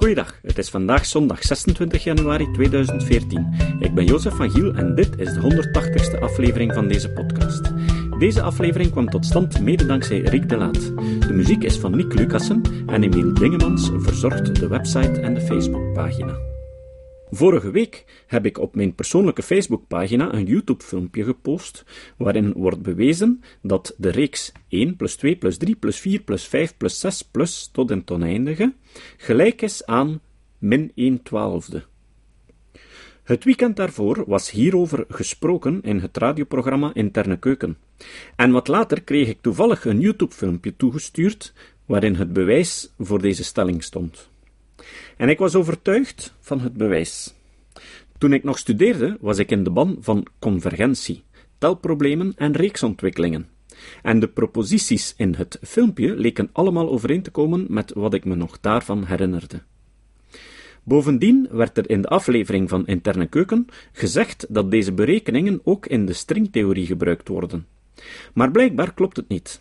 Goeiedag, het is vandaag zondag 26 januari 2014. Ik ben Jozef van Giel en dit is de 180ste aflevering van deze podcast. Deze aflevering kwam tot stand mede dankzij Rick de Laat. De muziek is van Nick Lucassen en Emiel Dingemans verzorgt de website en de Facebookpagina. Vorige week heb ik op mijn persoonlijke Facebookpagina een YouTube-filmpje gepost waarin wordt bewezen dat de reeks 1 plus 2 plus 3 plus 4 plus 5 plus 6 plus tot en oneindige gelijk is aan min 1 twaalfde. Het weekend daarvoor was hierover gesproken in het radioprogramma Interne Keuken. En wat later kreeg ik toevallig een YouTube-filmpje toegestuurd waarin het bewijs voor deze stelling stond. En ik was overtuigd van het bewijs. Toen ik nog studeerde, was ik in de ban van convergentie, telproblemen en reeksontwikkelingen. En de proposities in het filmpje leken allemaal overeen te komen met wat ik me nog daarvan herinnerde. Bovendien werd er in de aflevering van Interne Keuken gezegd dat deze berekeningen ook in de stringtheorie gebruikt worden. Maar blijkbaar klopt het niet.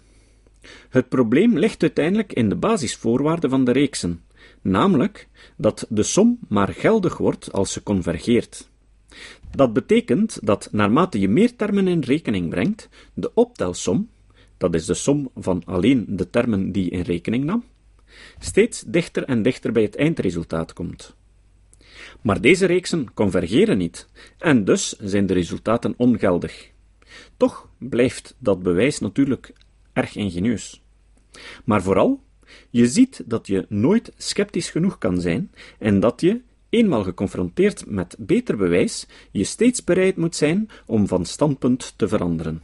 Het probleem ligt uiteindelijk in de basisvoorwaarden van de reeksen, namelijk dat de som maar geldig wordt als ze convergeert. Dat betekent dat naarmate je meer termen in rekening brengt, de optelsom, dat is de som van alleen de termen die je in rekening nam, steeds dichter en dichter bij het eindresultaat komt. Maar deze reeksen convergeren niet, en dus zijn de resultaten ongeldig. Toch blijft dat bewijs natuurlijk erg ingenieus. Maar vooral je ziet dat je nooit sceptisch genoeg kan zijn en dat je, eenmaal geconfronteerd met beter bewijs, je steeds bereid moet zijn om van standpunt te veranderen.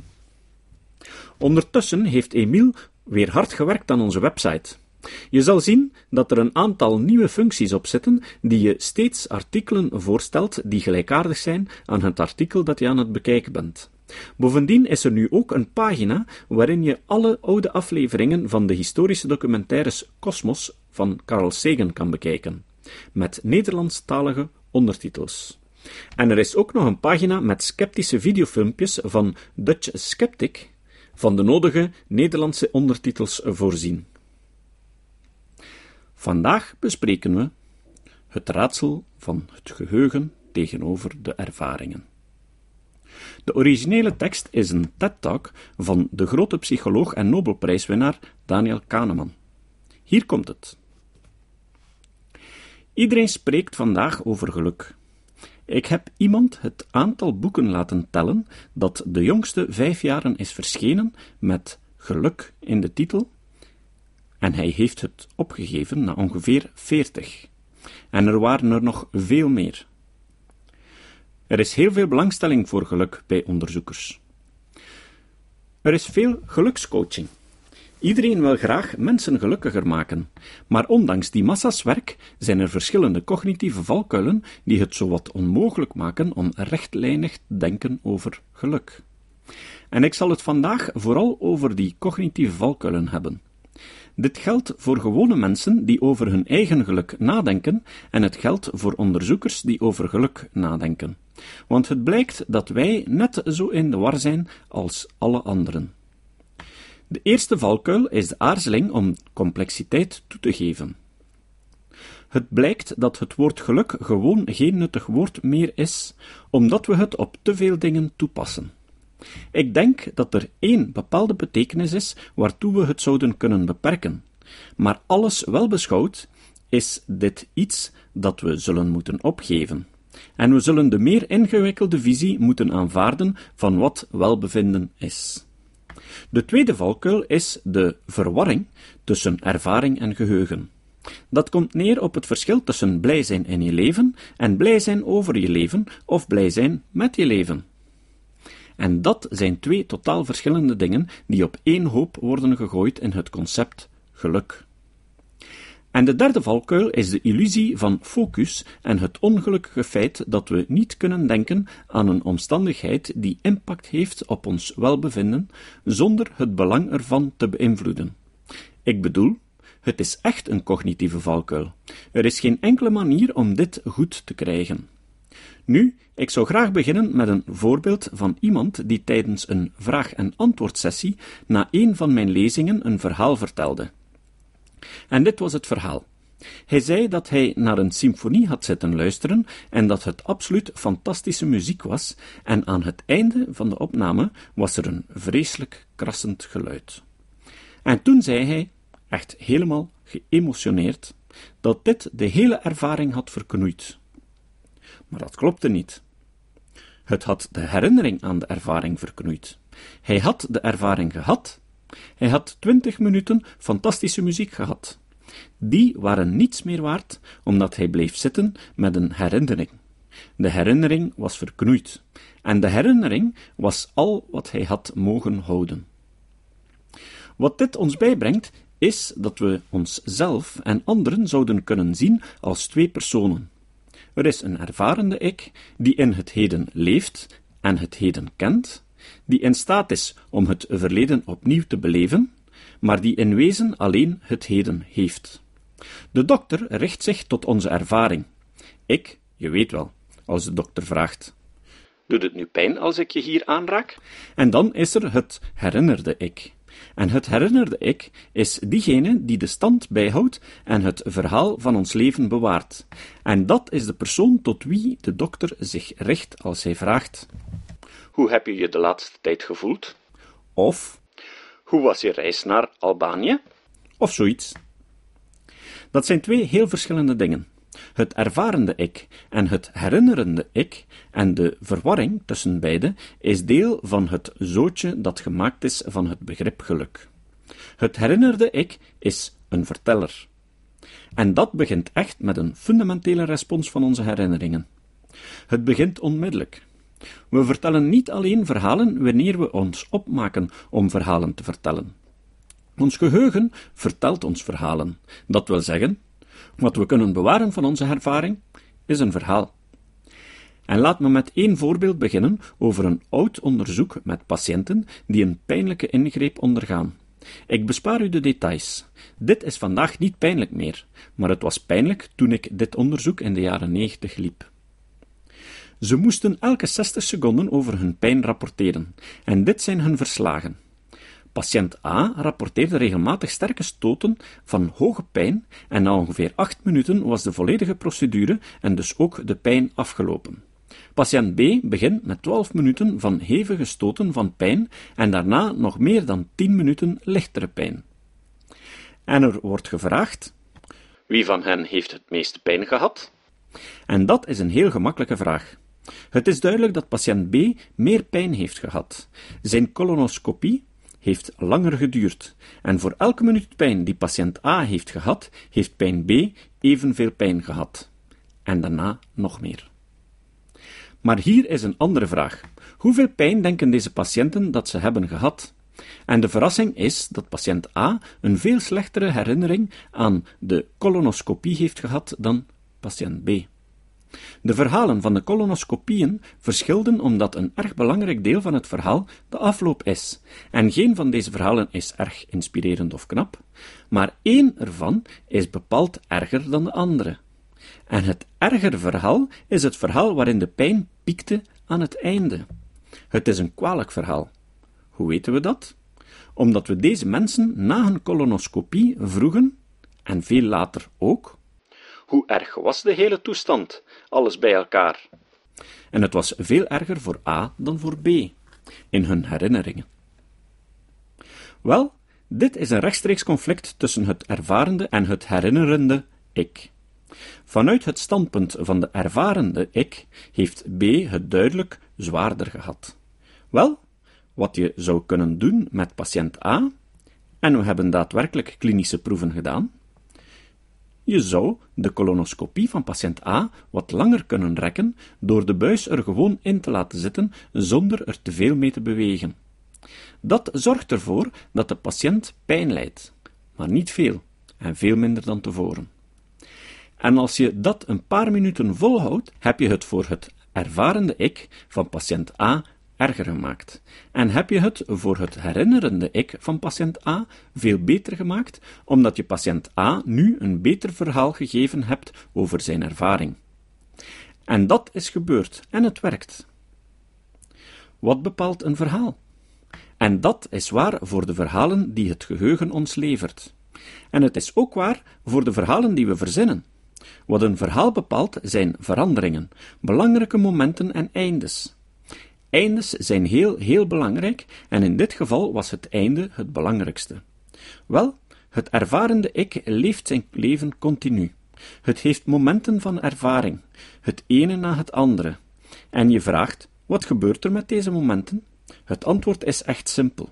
Ondertussen heeft Emiel weer hard gewerkt aan onze website. Je zal zien dat er een aantal nieuwe functies op zitten die je steeds artikelen voorstelt die gelijkaardig zijn aan het artikel dat je aan het bekijken bent. Bovendien is er nu ook een pagina waarin je alle oude afleveringen van de historische documentaires Cosmos van Carl Sagan kan bekijken, met Nederlandstalige ondertitels. En er is ook nog een pagina met sceptische videofilmpjes van Dutch Skeptic, van de nodige Nederlandse ondertitels voorzien. Vandaag bespreken we het raadsel van het geheugen tegenover de ervaringen. De originele tekst is een TED-talk van de grote psycholoog en Nobelprijswinnaar Daniel Kahneman. Hier komt het. Iedereen spreekt vandaag over geluk. Ik heb iemand het aantal boeken laten tellen dat de jongste vijf jaren is verschenen met geluk in de titel, en hij heeft het opgegeven na ongeveer veertig. En er waren er nog veel meer. Er is heel veel belangstelling voor geluk bij onderzoekers. Er is veel gelukscoaching. Iedereen wil graag mensen gelukkiger maken, maar ondanks die massa's werk zijn er verschillende cognitieve valkuilen die het zowat onmogelijk maken om rechtlijnig te denken over geluk. En ik zal het vandaag vooral over die cognitieve valkuilen hebben. Dit geldt voor gewone mensen die over hun eigen geluk nadenken, en het geldt voor onderzoekers die over geluk nadenken. Want het blijkt dat wij net zo in de war zijn als alle anderen. De eerste valkuil is de aarzeling om complexiteit toe te geven. Het blijkt dat het woord geluk gewoon geen nuttig woord meer is, omdat we het op te veel dingen toepassen. Ik denk dat er één bepaalde betekenis is waartoe we het zouden kunnen beperken. Maar alles wel beschouwd, is dit iets dat we zullen moeten opgeven. En we zullen de meer ingewikkelde visie moeten aanvaarden van wat welbevinden is. De tweede valkuil is de verwarring tussen ervaring en geheugen. Dat komt neer op het verschil tussen blij zijn in je leven en blij zijn over je leven of blij zijn met je leven. En dat zijn twee totaal verschillende dingen die op één hoop worden gegooid in het concept geluk. En de derde valkuil is de illusie van focus en het ongelukkige feit dat we niet kunnen denken aan een omstandigheid die impact heeft op ons welbevinden, zonder het belang ervan te beïnvloeden. Ik bedoel, het is echt een cognitieve valkuil. Er is geen enkele manier om dit goed te krijgen. Nu, ik zou graag beginnen met een voorbeeld van iemand die tijdens een vraag- en antwoordsessie na een van mijn lezingen een verhaal vertelde. En dit was het verhaal. Hij zei dat hij naar een symfonie had zitten luisteren en dat het absoluut fantastische muziek was, en aan het einde van de opname was er een vreselijk krassend geluid. En toen zei hij, echt helemaal geëmotioneerd, dat dit de hele ervaring had verknoeid. Maar dat klopte niet. Het had de herinnering aan de ervaring verknoeid. Hij had de ervaring gehad. Hij had twintig minuten fantastische muziek gehad. Die waren niets meer waard, omdat hij bleef zitten met een herinnering. De herinnering was verknoeid, en de herinnering was al wat hij had mogen houden. Wat dit ons bijbrengt, is dat we onszelf en anderen zouden kunnen zien als twee personen. Er is een ervarende ik, die in het heden leeft en het heden kent, die in staat is om het verleden opnieuw te beleven, maar die in wezen alleen het heden heeft. De dokter richt zich tot onze ervaring. Ik, je weet wel, als de dokter vraagt: Doet het nu pijn als ik je hier aanraak? En dan is er het herinnerde ik. En het herinnerde ik is diegene die de stand bijhoudt en het verhaal van ons leven bewaart. En dat is de persoon tot wie de dokter zich richt als hij vraagt: Hoe heb je je de laatste tijd gevoeld? Of hoe was je reis naar Albanië? Of zoiets. Dat zijn twee heel verschillende dingen. Het ervarende ik en het herinnerende ik en de verwarring tussen beide is deel van het zootje dat gemaakt is van het begrip geluk. Het herinnerde ik is een verteller. En dat begint echt met een fundamentele respons van onze herinneringen. Het begint onmiddellijk. We vertellen niet alleen verhalen wanneer we ons opmaken om verhalen te vertellen. Ons geheugen vertelt ons verhalen. Dat wil zeggen, wat we kunnen bewaren van onze ervaring is een verhaal. En laat me met één voorbeeld beginnen over een oud onderzoek met patiënten die een pijnlijke ingreep ondergaan. Ik bespaar u de details. Dit is vandaag niet pijnlijk meer, maar het was pijnlijk toen ik dit onderzoek in de jaren 90 liep. Ze moesten elke 60 seconden over hun pijn rapporteren, en dit zijn hun verslagen. Patiënt A rapporteerde regelmatig sterke stoten van hoge pijn en na ongeveer 8 minuten was de volledige procedure en dus ook de pijn afgelopen. Patiënt B begint met 12 minuten van hevige stoten van pijn en daarna nog meer dan 10 minuten lichtere pijn. En er wordt gevraagd: Wie van hen heeft het meeste pijn gehad? En dat is een heel gemakkelijke vraag. Het is duidelijk dat patiënt B meer pijn heeft gehad. Zijn colonoscopie heeft langer geduurd, en voor elke minuut pijn die patiënt A heeft gehad, heeft pijn B evenveel pijn gehad. En daarna nog meer. Maar hier is een andere vraag. Hoeveel pijn denken deze patiënten dat ze hebben gehad? En de verrassing is dat patiënt A een veel slechtere herinnering aan de colonoscopie heeft gehad dan patiënt B. De verhalen van de colonoscopieën verschilden omdat een erg belangrijk deel van het verhaal de afloop is. En geen van deze verhalen is erg inspirerend of knap, maar één ervan is bepaald erger dan de andere. En het ergere verhaal is het verhaal waarin de pijn piekte aan het einde. Het is een kwalijk verhaal. Hoe weten we dat? Omdat we deze mensen na hun colonoscopie vroegen, en veel later ook, hoe erg was de hele toestand, alles bij elkaar? En het was veel erger voor A dan voor B, in hun herinneringen. Wel, dit is een rechtstreeks conflict tussen het ervarende en het herinnerende ik. Vanuit het standpunt van de ervarende ik heeft B het duidelijk zwaarder gehad. Wel, wat je zou kunnen doen met patiënt A, en we hebben daadwerkelijk klinische proeven gedaan, je zou de colonoscopie van patiënt A wat langer kunnen rekken door de buis er gewoon in te laten zitten zonder er te veel mee te bewegen. Dat zorgt ervoor dat de patiënt pijn lijdt, maar niet veel en veel minder dan tevoren. En als je dat een paar minuten volhoudt, heb je het voor het ervarende ik van patiënt A erger gemaakt. En heb je het voor het herinnerende ik van patiënt A veel beter gemaakt, omdat je patiënt A nu een beter verhaal gegeven hebt over zijn ervaring. En dat is gebeurd, en het werkt. Wat bepaalt een verhaal? En dat is waar voor de verhalen die het geheugen ons levert. En het is ook waar voor de verhalen die we verzinnen. Wat een verhaal bepaalt zijn veranderingen, belangrijke momenten en eindes. Eindes zijn heel, heel belangrijk, en in dit geval was het einde het belangrijkste. Wel, het ervarende ik leeft zijn leven continu. Het heeft momenten van ervaring, het ene na het andere. En je vraagt: wat gebeurt er met deze momenten? Het antwoord is echt simpel.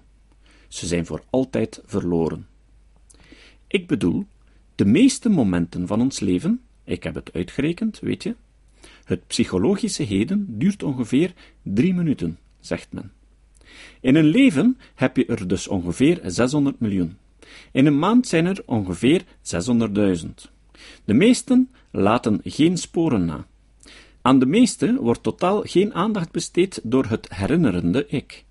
Ze zijn voor altijd verloren. Ik bedoel, de meeste momenten van ons leven, ik heb het uitgerekend, weet je, het psychologische heden duurt ongeveer drie minuten, zegt men. In een leven heb je er dus ongeveer 600 miljoen. In een maand zijn er ongeveer 600.000. De meesten laten geen sporen na. Aan de meeste wordt totaal geen aandacht besteed door het herinnerende ik.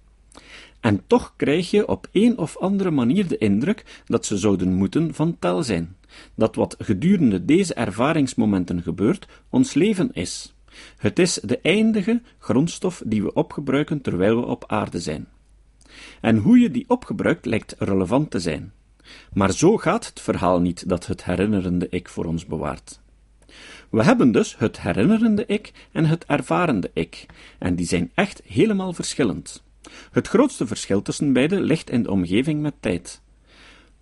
En toch krijg je op een of andere manier de indruk dat ze zouden moeten van tel zijn, dat wat gedurende deze ervaringsmomenten gebeurt, ons leven is. Het is de eindige grondstof die we opgebruiken terwijl we op aarde zijn. En hoe je die opgebruikt lijkt relevant te zijn. Maar zo gaat het verhaal niet dat het herinnerende ik voor ons bewaart. We hebben dus het herinnerende ik en het ervarende ik, en die zijn echt helemaal verschillend. Het grootste verschil tussen beide ligt in de omgeving met tijd.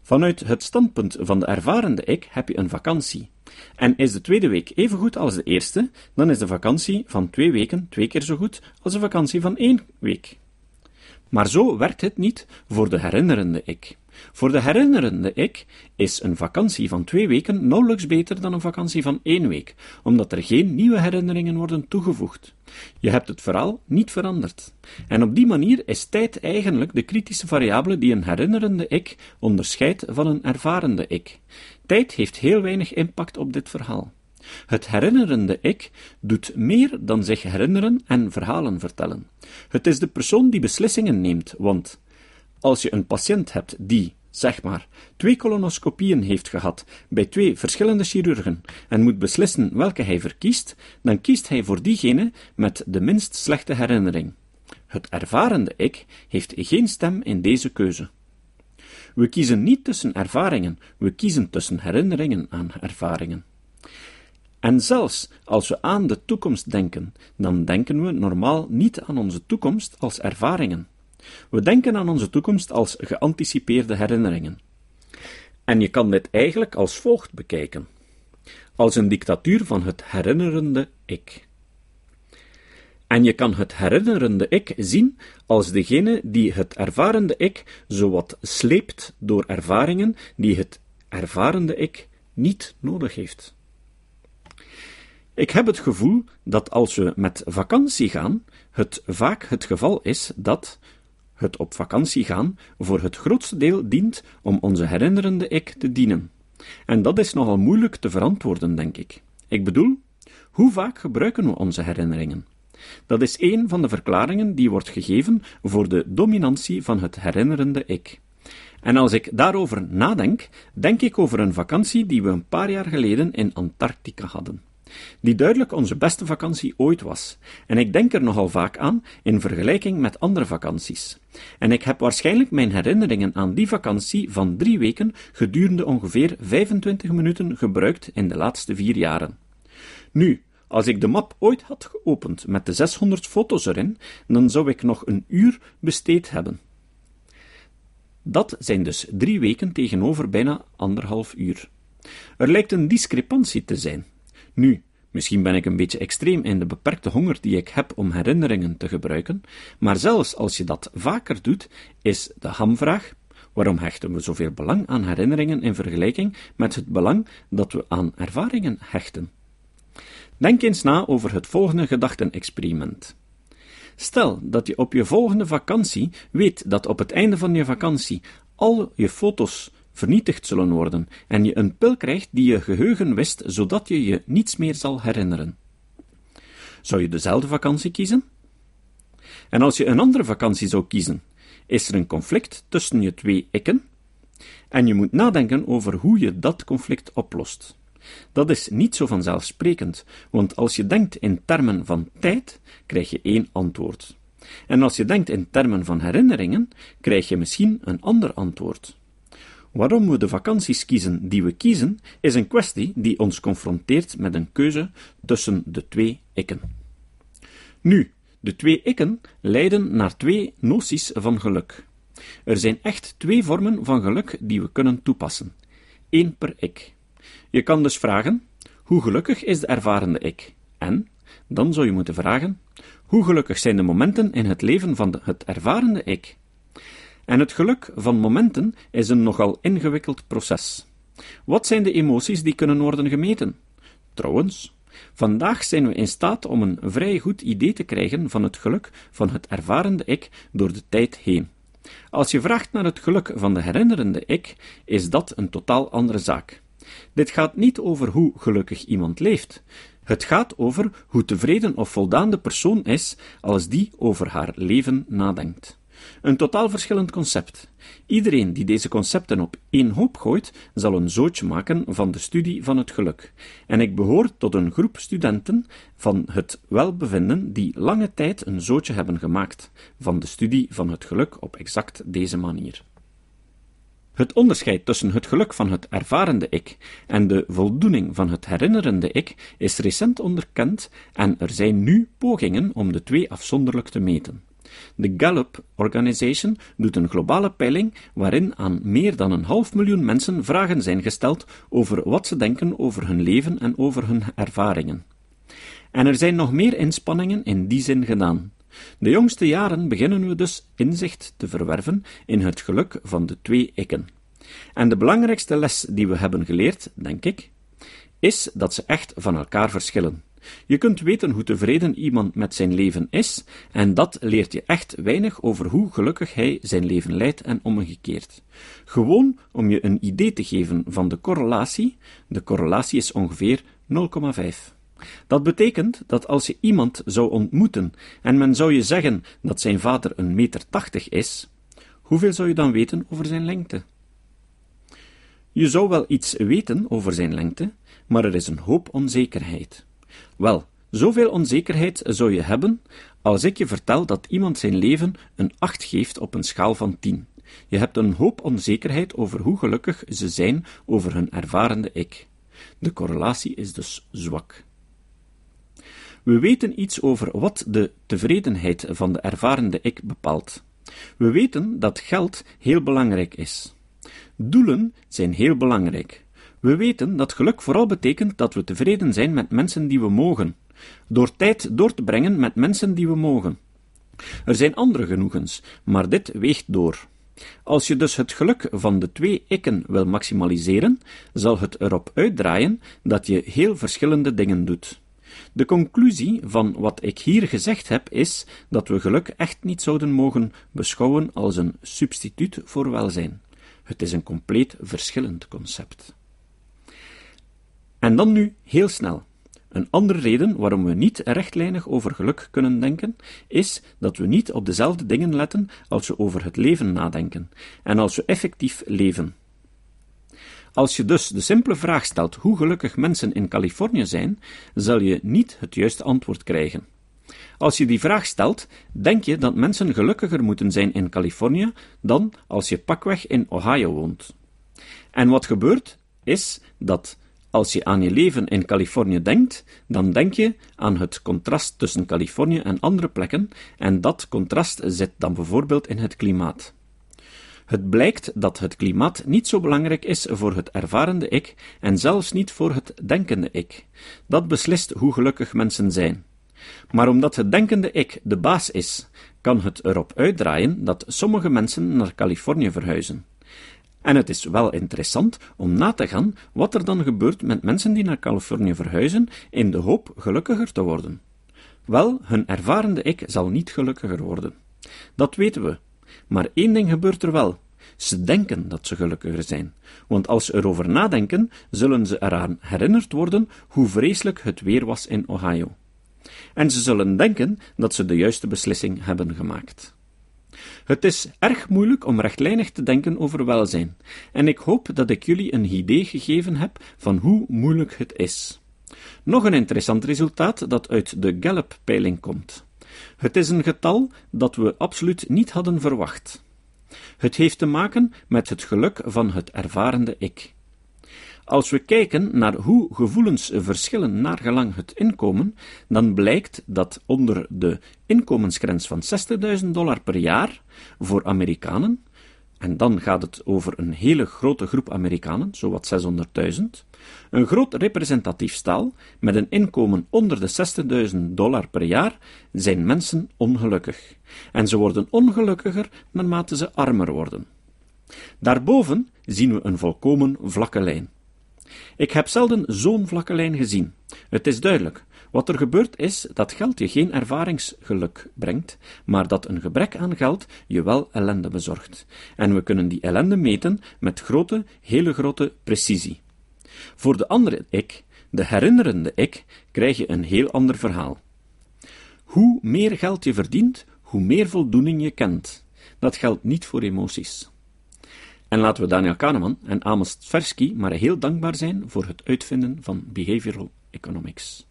Vanuit het standpunt van de ervarende ik heb je een vakantie. En is de tweede week even goed als de eerste, dan is de vakantie van twee weken twee keer zo goed als de vakantie van één week. Maar zo werkt het niet voor de herinnerende ik. Voor de herinnerende ik is een vakantie van twee weken nauwelijks beter dan een vakantie van één week, omdat er geen nieuwe herinneringen worden toegevoegd. Je hebt het verhaal niet veranderd. En op die manier is tijd eigenlijk de kritische variabele die een herinnerende ik onderscheidt van een ervarende ik. Tijd heeft heel weinig impact op dit verhaal. Het herinnerende ik doet meer dan zich herinneren en verhalen vertellen. Het is de persoon die beslissingen neemt, want als je een patiënt hebt die, zeg maar, twee colonoscopieën heeft gehad bij twee verschillende chirurgen en moet beslissen welke hij verkiest, dan kiest hij voor diegene met de minst slechte herinnering. Het ervarende ik heeft geen stem in deze keuze. We kiezen niet tussen ervaringen, we kiezen tussen herinneringen aan ervaringen. En zelfs als we aan de toekomst denken, dan denken we normaal niet aan onze toekomst als ervaringen. We denken aan onze toekomst als geanticipeerde herinneringen. En je kan dit eigenlijk als volgt bekijken: als een dictatuur van het herinnerende ik. En je kan het herinnerende ik zien als degene die het ervarende ik zowat sleept door ervaringen die het ervarende ik niet nodig heeft. Ik heb het gevoel dat als we met vakantie gaan, het vaak het geval is dat het op vakantie gaan voor het grootste deel dient om onze herinnerende ik te dienen. En dat is nogal moeilijk te verantwoorden, denk ik. Ik bedoel, hoe vaak gebruiken we onze herinneringen? Dat is een van de verklaringen die wordt gegeven voor de dominantie van het herinnerende ik. En als ik daarover nadenk, denk ik over een vakantie die we een paar jaar geleden in Antarctica hadden die duidelijk onze beste vakantie ooit was, en ik denk er nogal vaak aan in vergelijking met andere vakanties. En ik heb waarschijnlijk mijn herinneringen aan die vakantie van drie weken gedurende ongeveer 25 minuten gebruikt in de laatste vier jaren. Nu, als ik de map ooit had geopend met de 600 foto's erin, dan zou ik nog een uur besteed hebben. Dat zijn dus drie weken tegenover bijna anderhalf uur. Er lijkt een discrepantie te zijn. Nu, misschien ben ik een beetje extreem in de beperkte honger die ik heb om herinneringen te gebruiken, maar zelfs als je dat vaker doet, is de hamvraag: waarom hechten we zoveel belang aan herinneringen in vergelijking met het belang dat we aan ervaringen hechten? Denk eens na over het volgende gedachtenexperiment. Stel dat je op je volgende vakantie weet dat op het einde van je vakantie al je foto's vernietigd zullen worden en je een pil krijgt die je geheugen wist, zodat je je niets meer zal herinneren. Zou je dezelfde vakantie kiezen? En als je een andere vakantie zou kiezen, is er een conflict tussen je twee ikken? En je moet nadenken over hoe je dat conflict oplost. Dat is niet zo vanzelfsprekend, want als je denkt in termen van tijd, krijg je één antwoord. En als je denkt in termen van herinneringen, krijg je misschien een ander antwoord. Waarom we de vakanties kiezen die we kiezen, is een kwestie die ons confronteert met een keuze tussen de twee ikken. Nu, de twee ikken leiden naar twee noties van geluk. Er zijn echt twee vormen van geluk die we kunnen toepassen. Eén per ik. Je kan dus vragen: hoe gelukkig is de ervarende ik? En dan zou je moeten vragen: hoe gelukkig zijn de momenten in het leven van de, het ervarende ik? En het geluk van momenten is een nogal ingewikkeld proces. Wat zijn de emoties die kunnen worden gemeten? Trouwens, vandaag zijn we in staat om een vrij goed idee te krijgen van het geluk van het ervarende ik door de tijd heen. Als je vraagt naar het geluk van de herinnerende ik, is dat een totaal andere zaak. Dit gaat niet over hoe gelukkig iemand leeft. Het gaat over hoe tevreden of voldaan de persoon is als die over haar leven nadenkt. Een totaal verschillend concept. Iedereen die deze concepten op één hoop gooit, zal een zootje maken van de studie van het geluk. En ik behoor tot een groep studenten van het welbevinden die lange tijd een zootje hebben gemaakt van de studie van het geluk op exact deze manier. Het onderscheid tussen het geluk van het ervarende ik en de voldoening van het herinnerende ik is recent onderkend en er zijn nu pogingen om de twee afzonderlijk te meten. De Gallup Organization doet een globale peiling waarin aan meer dan een half miljoen mensen vragen zijn gesteld over wat ze denken over hun leven en over hun ervaringen. En er zijn nog meer inspanningen in die zin gedaan. De jongste jaren beginnen we dus inzicht te verwerven in het geluk van de twee ikken. En de belangrijkste les die we hebben geleerd, denk ik, is dat ze echt van elkaar verschillen. Je kunt weten hoe tevreden iemand met zijn leven is, en dat leert je echt weinig over hoe gelukkig hij zijn leven leidt en omgekeerd. Gewoon om je een idee te geven van de correlatie, de correlatie is ongeveer 0,5. Dat betekent dat als je iemand zou ontmoeten en men zou je zeggen dat zijn vader een meter tachtig is, hoeveel zou je dan weten over zijn lengte? Je zou wel iets weten over zijn lengte, maar er is een hoop onzekerheid. Wel, zoveel onzekerheid zou je hebben als ik je vertel dat iemand zijn leven een 8 geeft op een schaal van 10. Je hebt een hoop onzekerheid over hoe gelukkig ze zijn over hun ervarende ik. De correlatie is dus zwak. We weten iets over wat de tevredenheid van de ervarende ik bepaalt. We weten dat geld heel belangrijk is. Doelen zijn heel belangrijk. We weten dat geluk vooral betekent dat we tevreden zijn met mensen die we mogen, door tijd door te brengen met mensen die we mogen. Er zijn andere genoegens, maar dit weegt door. Als je dus het geluk van de twee ikken wil maximaliseren, zal het erop uitdraaien dat je heel verschillende dingen doet. De conclusie van wat ik hier gezegd heb is dat we geluk echt niet zouden mogen beschouwen als een substituut voor welzijn. Het is een compleet verschillend concept. En dan nu heel snel. Een andere reden waarom we niet rechtlijnig over geluk kunnen denken, is dat we niet op dezelfde dingen letten als we over het leven nadenken en als we effectief leven. Als je dus de simpele vraag stelt hoe gelukkig mensen in Californië zijn, zal je niet het juiste antwoord krijgen. Als je die vraag stelt, denk je dat mensen gelukkiger moeten zijn in Californië dan als je pakweg in Ohio woont. En wat gebeurt, is dat als je aan je leven in Californië denkt, dan denk je aan het contrast tussen Californië en andere plekken, en dat contrast zit dan bijvoorbeeld in het klimaat. Het blijkt dat het klimaat niet zo belangrijk is voor het ervarende ik en zelfs niet voor het denkende ik. Dat beslist hoe gelukkig mensen zijn. Maar omdat het denkende ik de baas is, kan het erop uitdraaien dat sommige mensen naar Californië verhuizen. En het is wel interessant om na te gaan wat er dan gebeurt met mensen die naar Californië verhuizen in de hoop gelukkiger te worden. Wel, hun ervarende ik zal niet gelukkiger worden. Dat weten we. Maar één ding gebeurt er wel. Ze denken dat ze gelukkiger zijn, want als ze erover nadenken, zullen ze eraan herinnerd worden hoe vreselijk het weer was in Ohio. En ze zullen denken dat ze de juiste beslissing hebben gemaakt. Het is erg moeilijk om rechtlijnig te denken over welzijn, en ik hoop dat ik jullie een idee gegeven heb van hoe moeilijk het is. Nog een interessant resultaat dat uit de Gallup-peiling komt. Het is een getal dat we absoluut niet hadden verwacht. Het heeft te maken met het geluk van het ervarende ik. Als we kijken naar hoe gevoelens verschillen naar gelang het inkomen, dan blijkt dat onder de inkomensgrens van 60.000 dollar per jaar voor Amerikanen, en dan gaat het over een hele grote groep Amerikanen, zowat 600.000, een groot representatief stal met een inkomen onder de 60.000 dollar per jaar zijn mensen ongelukkig. En ze worden ongelukkiger naarmate ze armer worden. Daarboven zien we een volkomen vlakke lijn. Ik heb zelden zo'n vlakke lijn gezien. Het is duidelijk. Wat er gebeurt is dat geld je geen ervaringsgeluk brengt, maar dat een gebrek aan geld je wel ellende bezorgt. En we kunnen die ellende meten met grote, hele grote precisie. Voor de andere ik, de herinnerende ik, krijg je een heel ander verhaal. Hoe meer geld je verdient, hoe meer voldoening je kent. Dat geldt niet voor emoties. En laten we Daniel Kahneman en Amos Tversky maar heel dankbaar zijn voor het uitvinden van behavioral economics.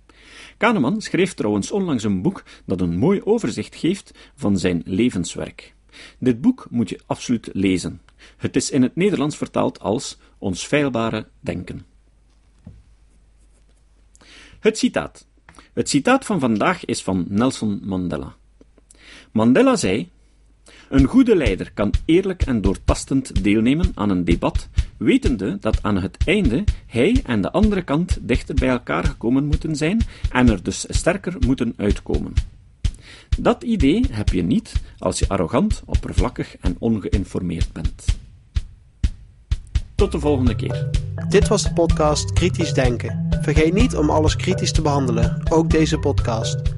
Kahneman schreef trouwens onlangs een boek dat een mooi overzicht geeft van zijn levenswerk. Dit boek moet je absoluut lezen. Het is in het Nederlands vertaald als Ons feilbare denken. Het citaat. Het citaat van vandaag is van Nelson Mandela. Mandela zei: Een goede leider kan eerlijk en doortastend deelnemen aan een debat, wetende dat aan het einde hij en de andere kant dichter bij elkaar gekomen moeten zijn en er dus sterker moeten uitkomen. Dat idee heb je niet als je arrogant, oppervlakkig en ongeïnformeerd bent. Tot de volgende keer. Dit was de podcast Kritisch Denken. Vergeet niet om alles kritisch te behandelen, ook deze podcast.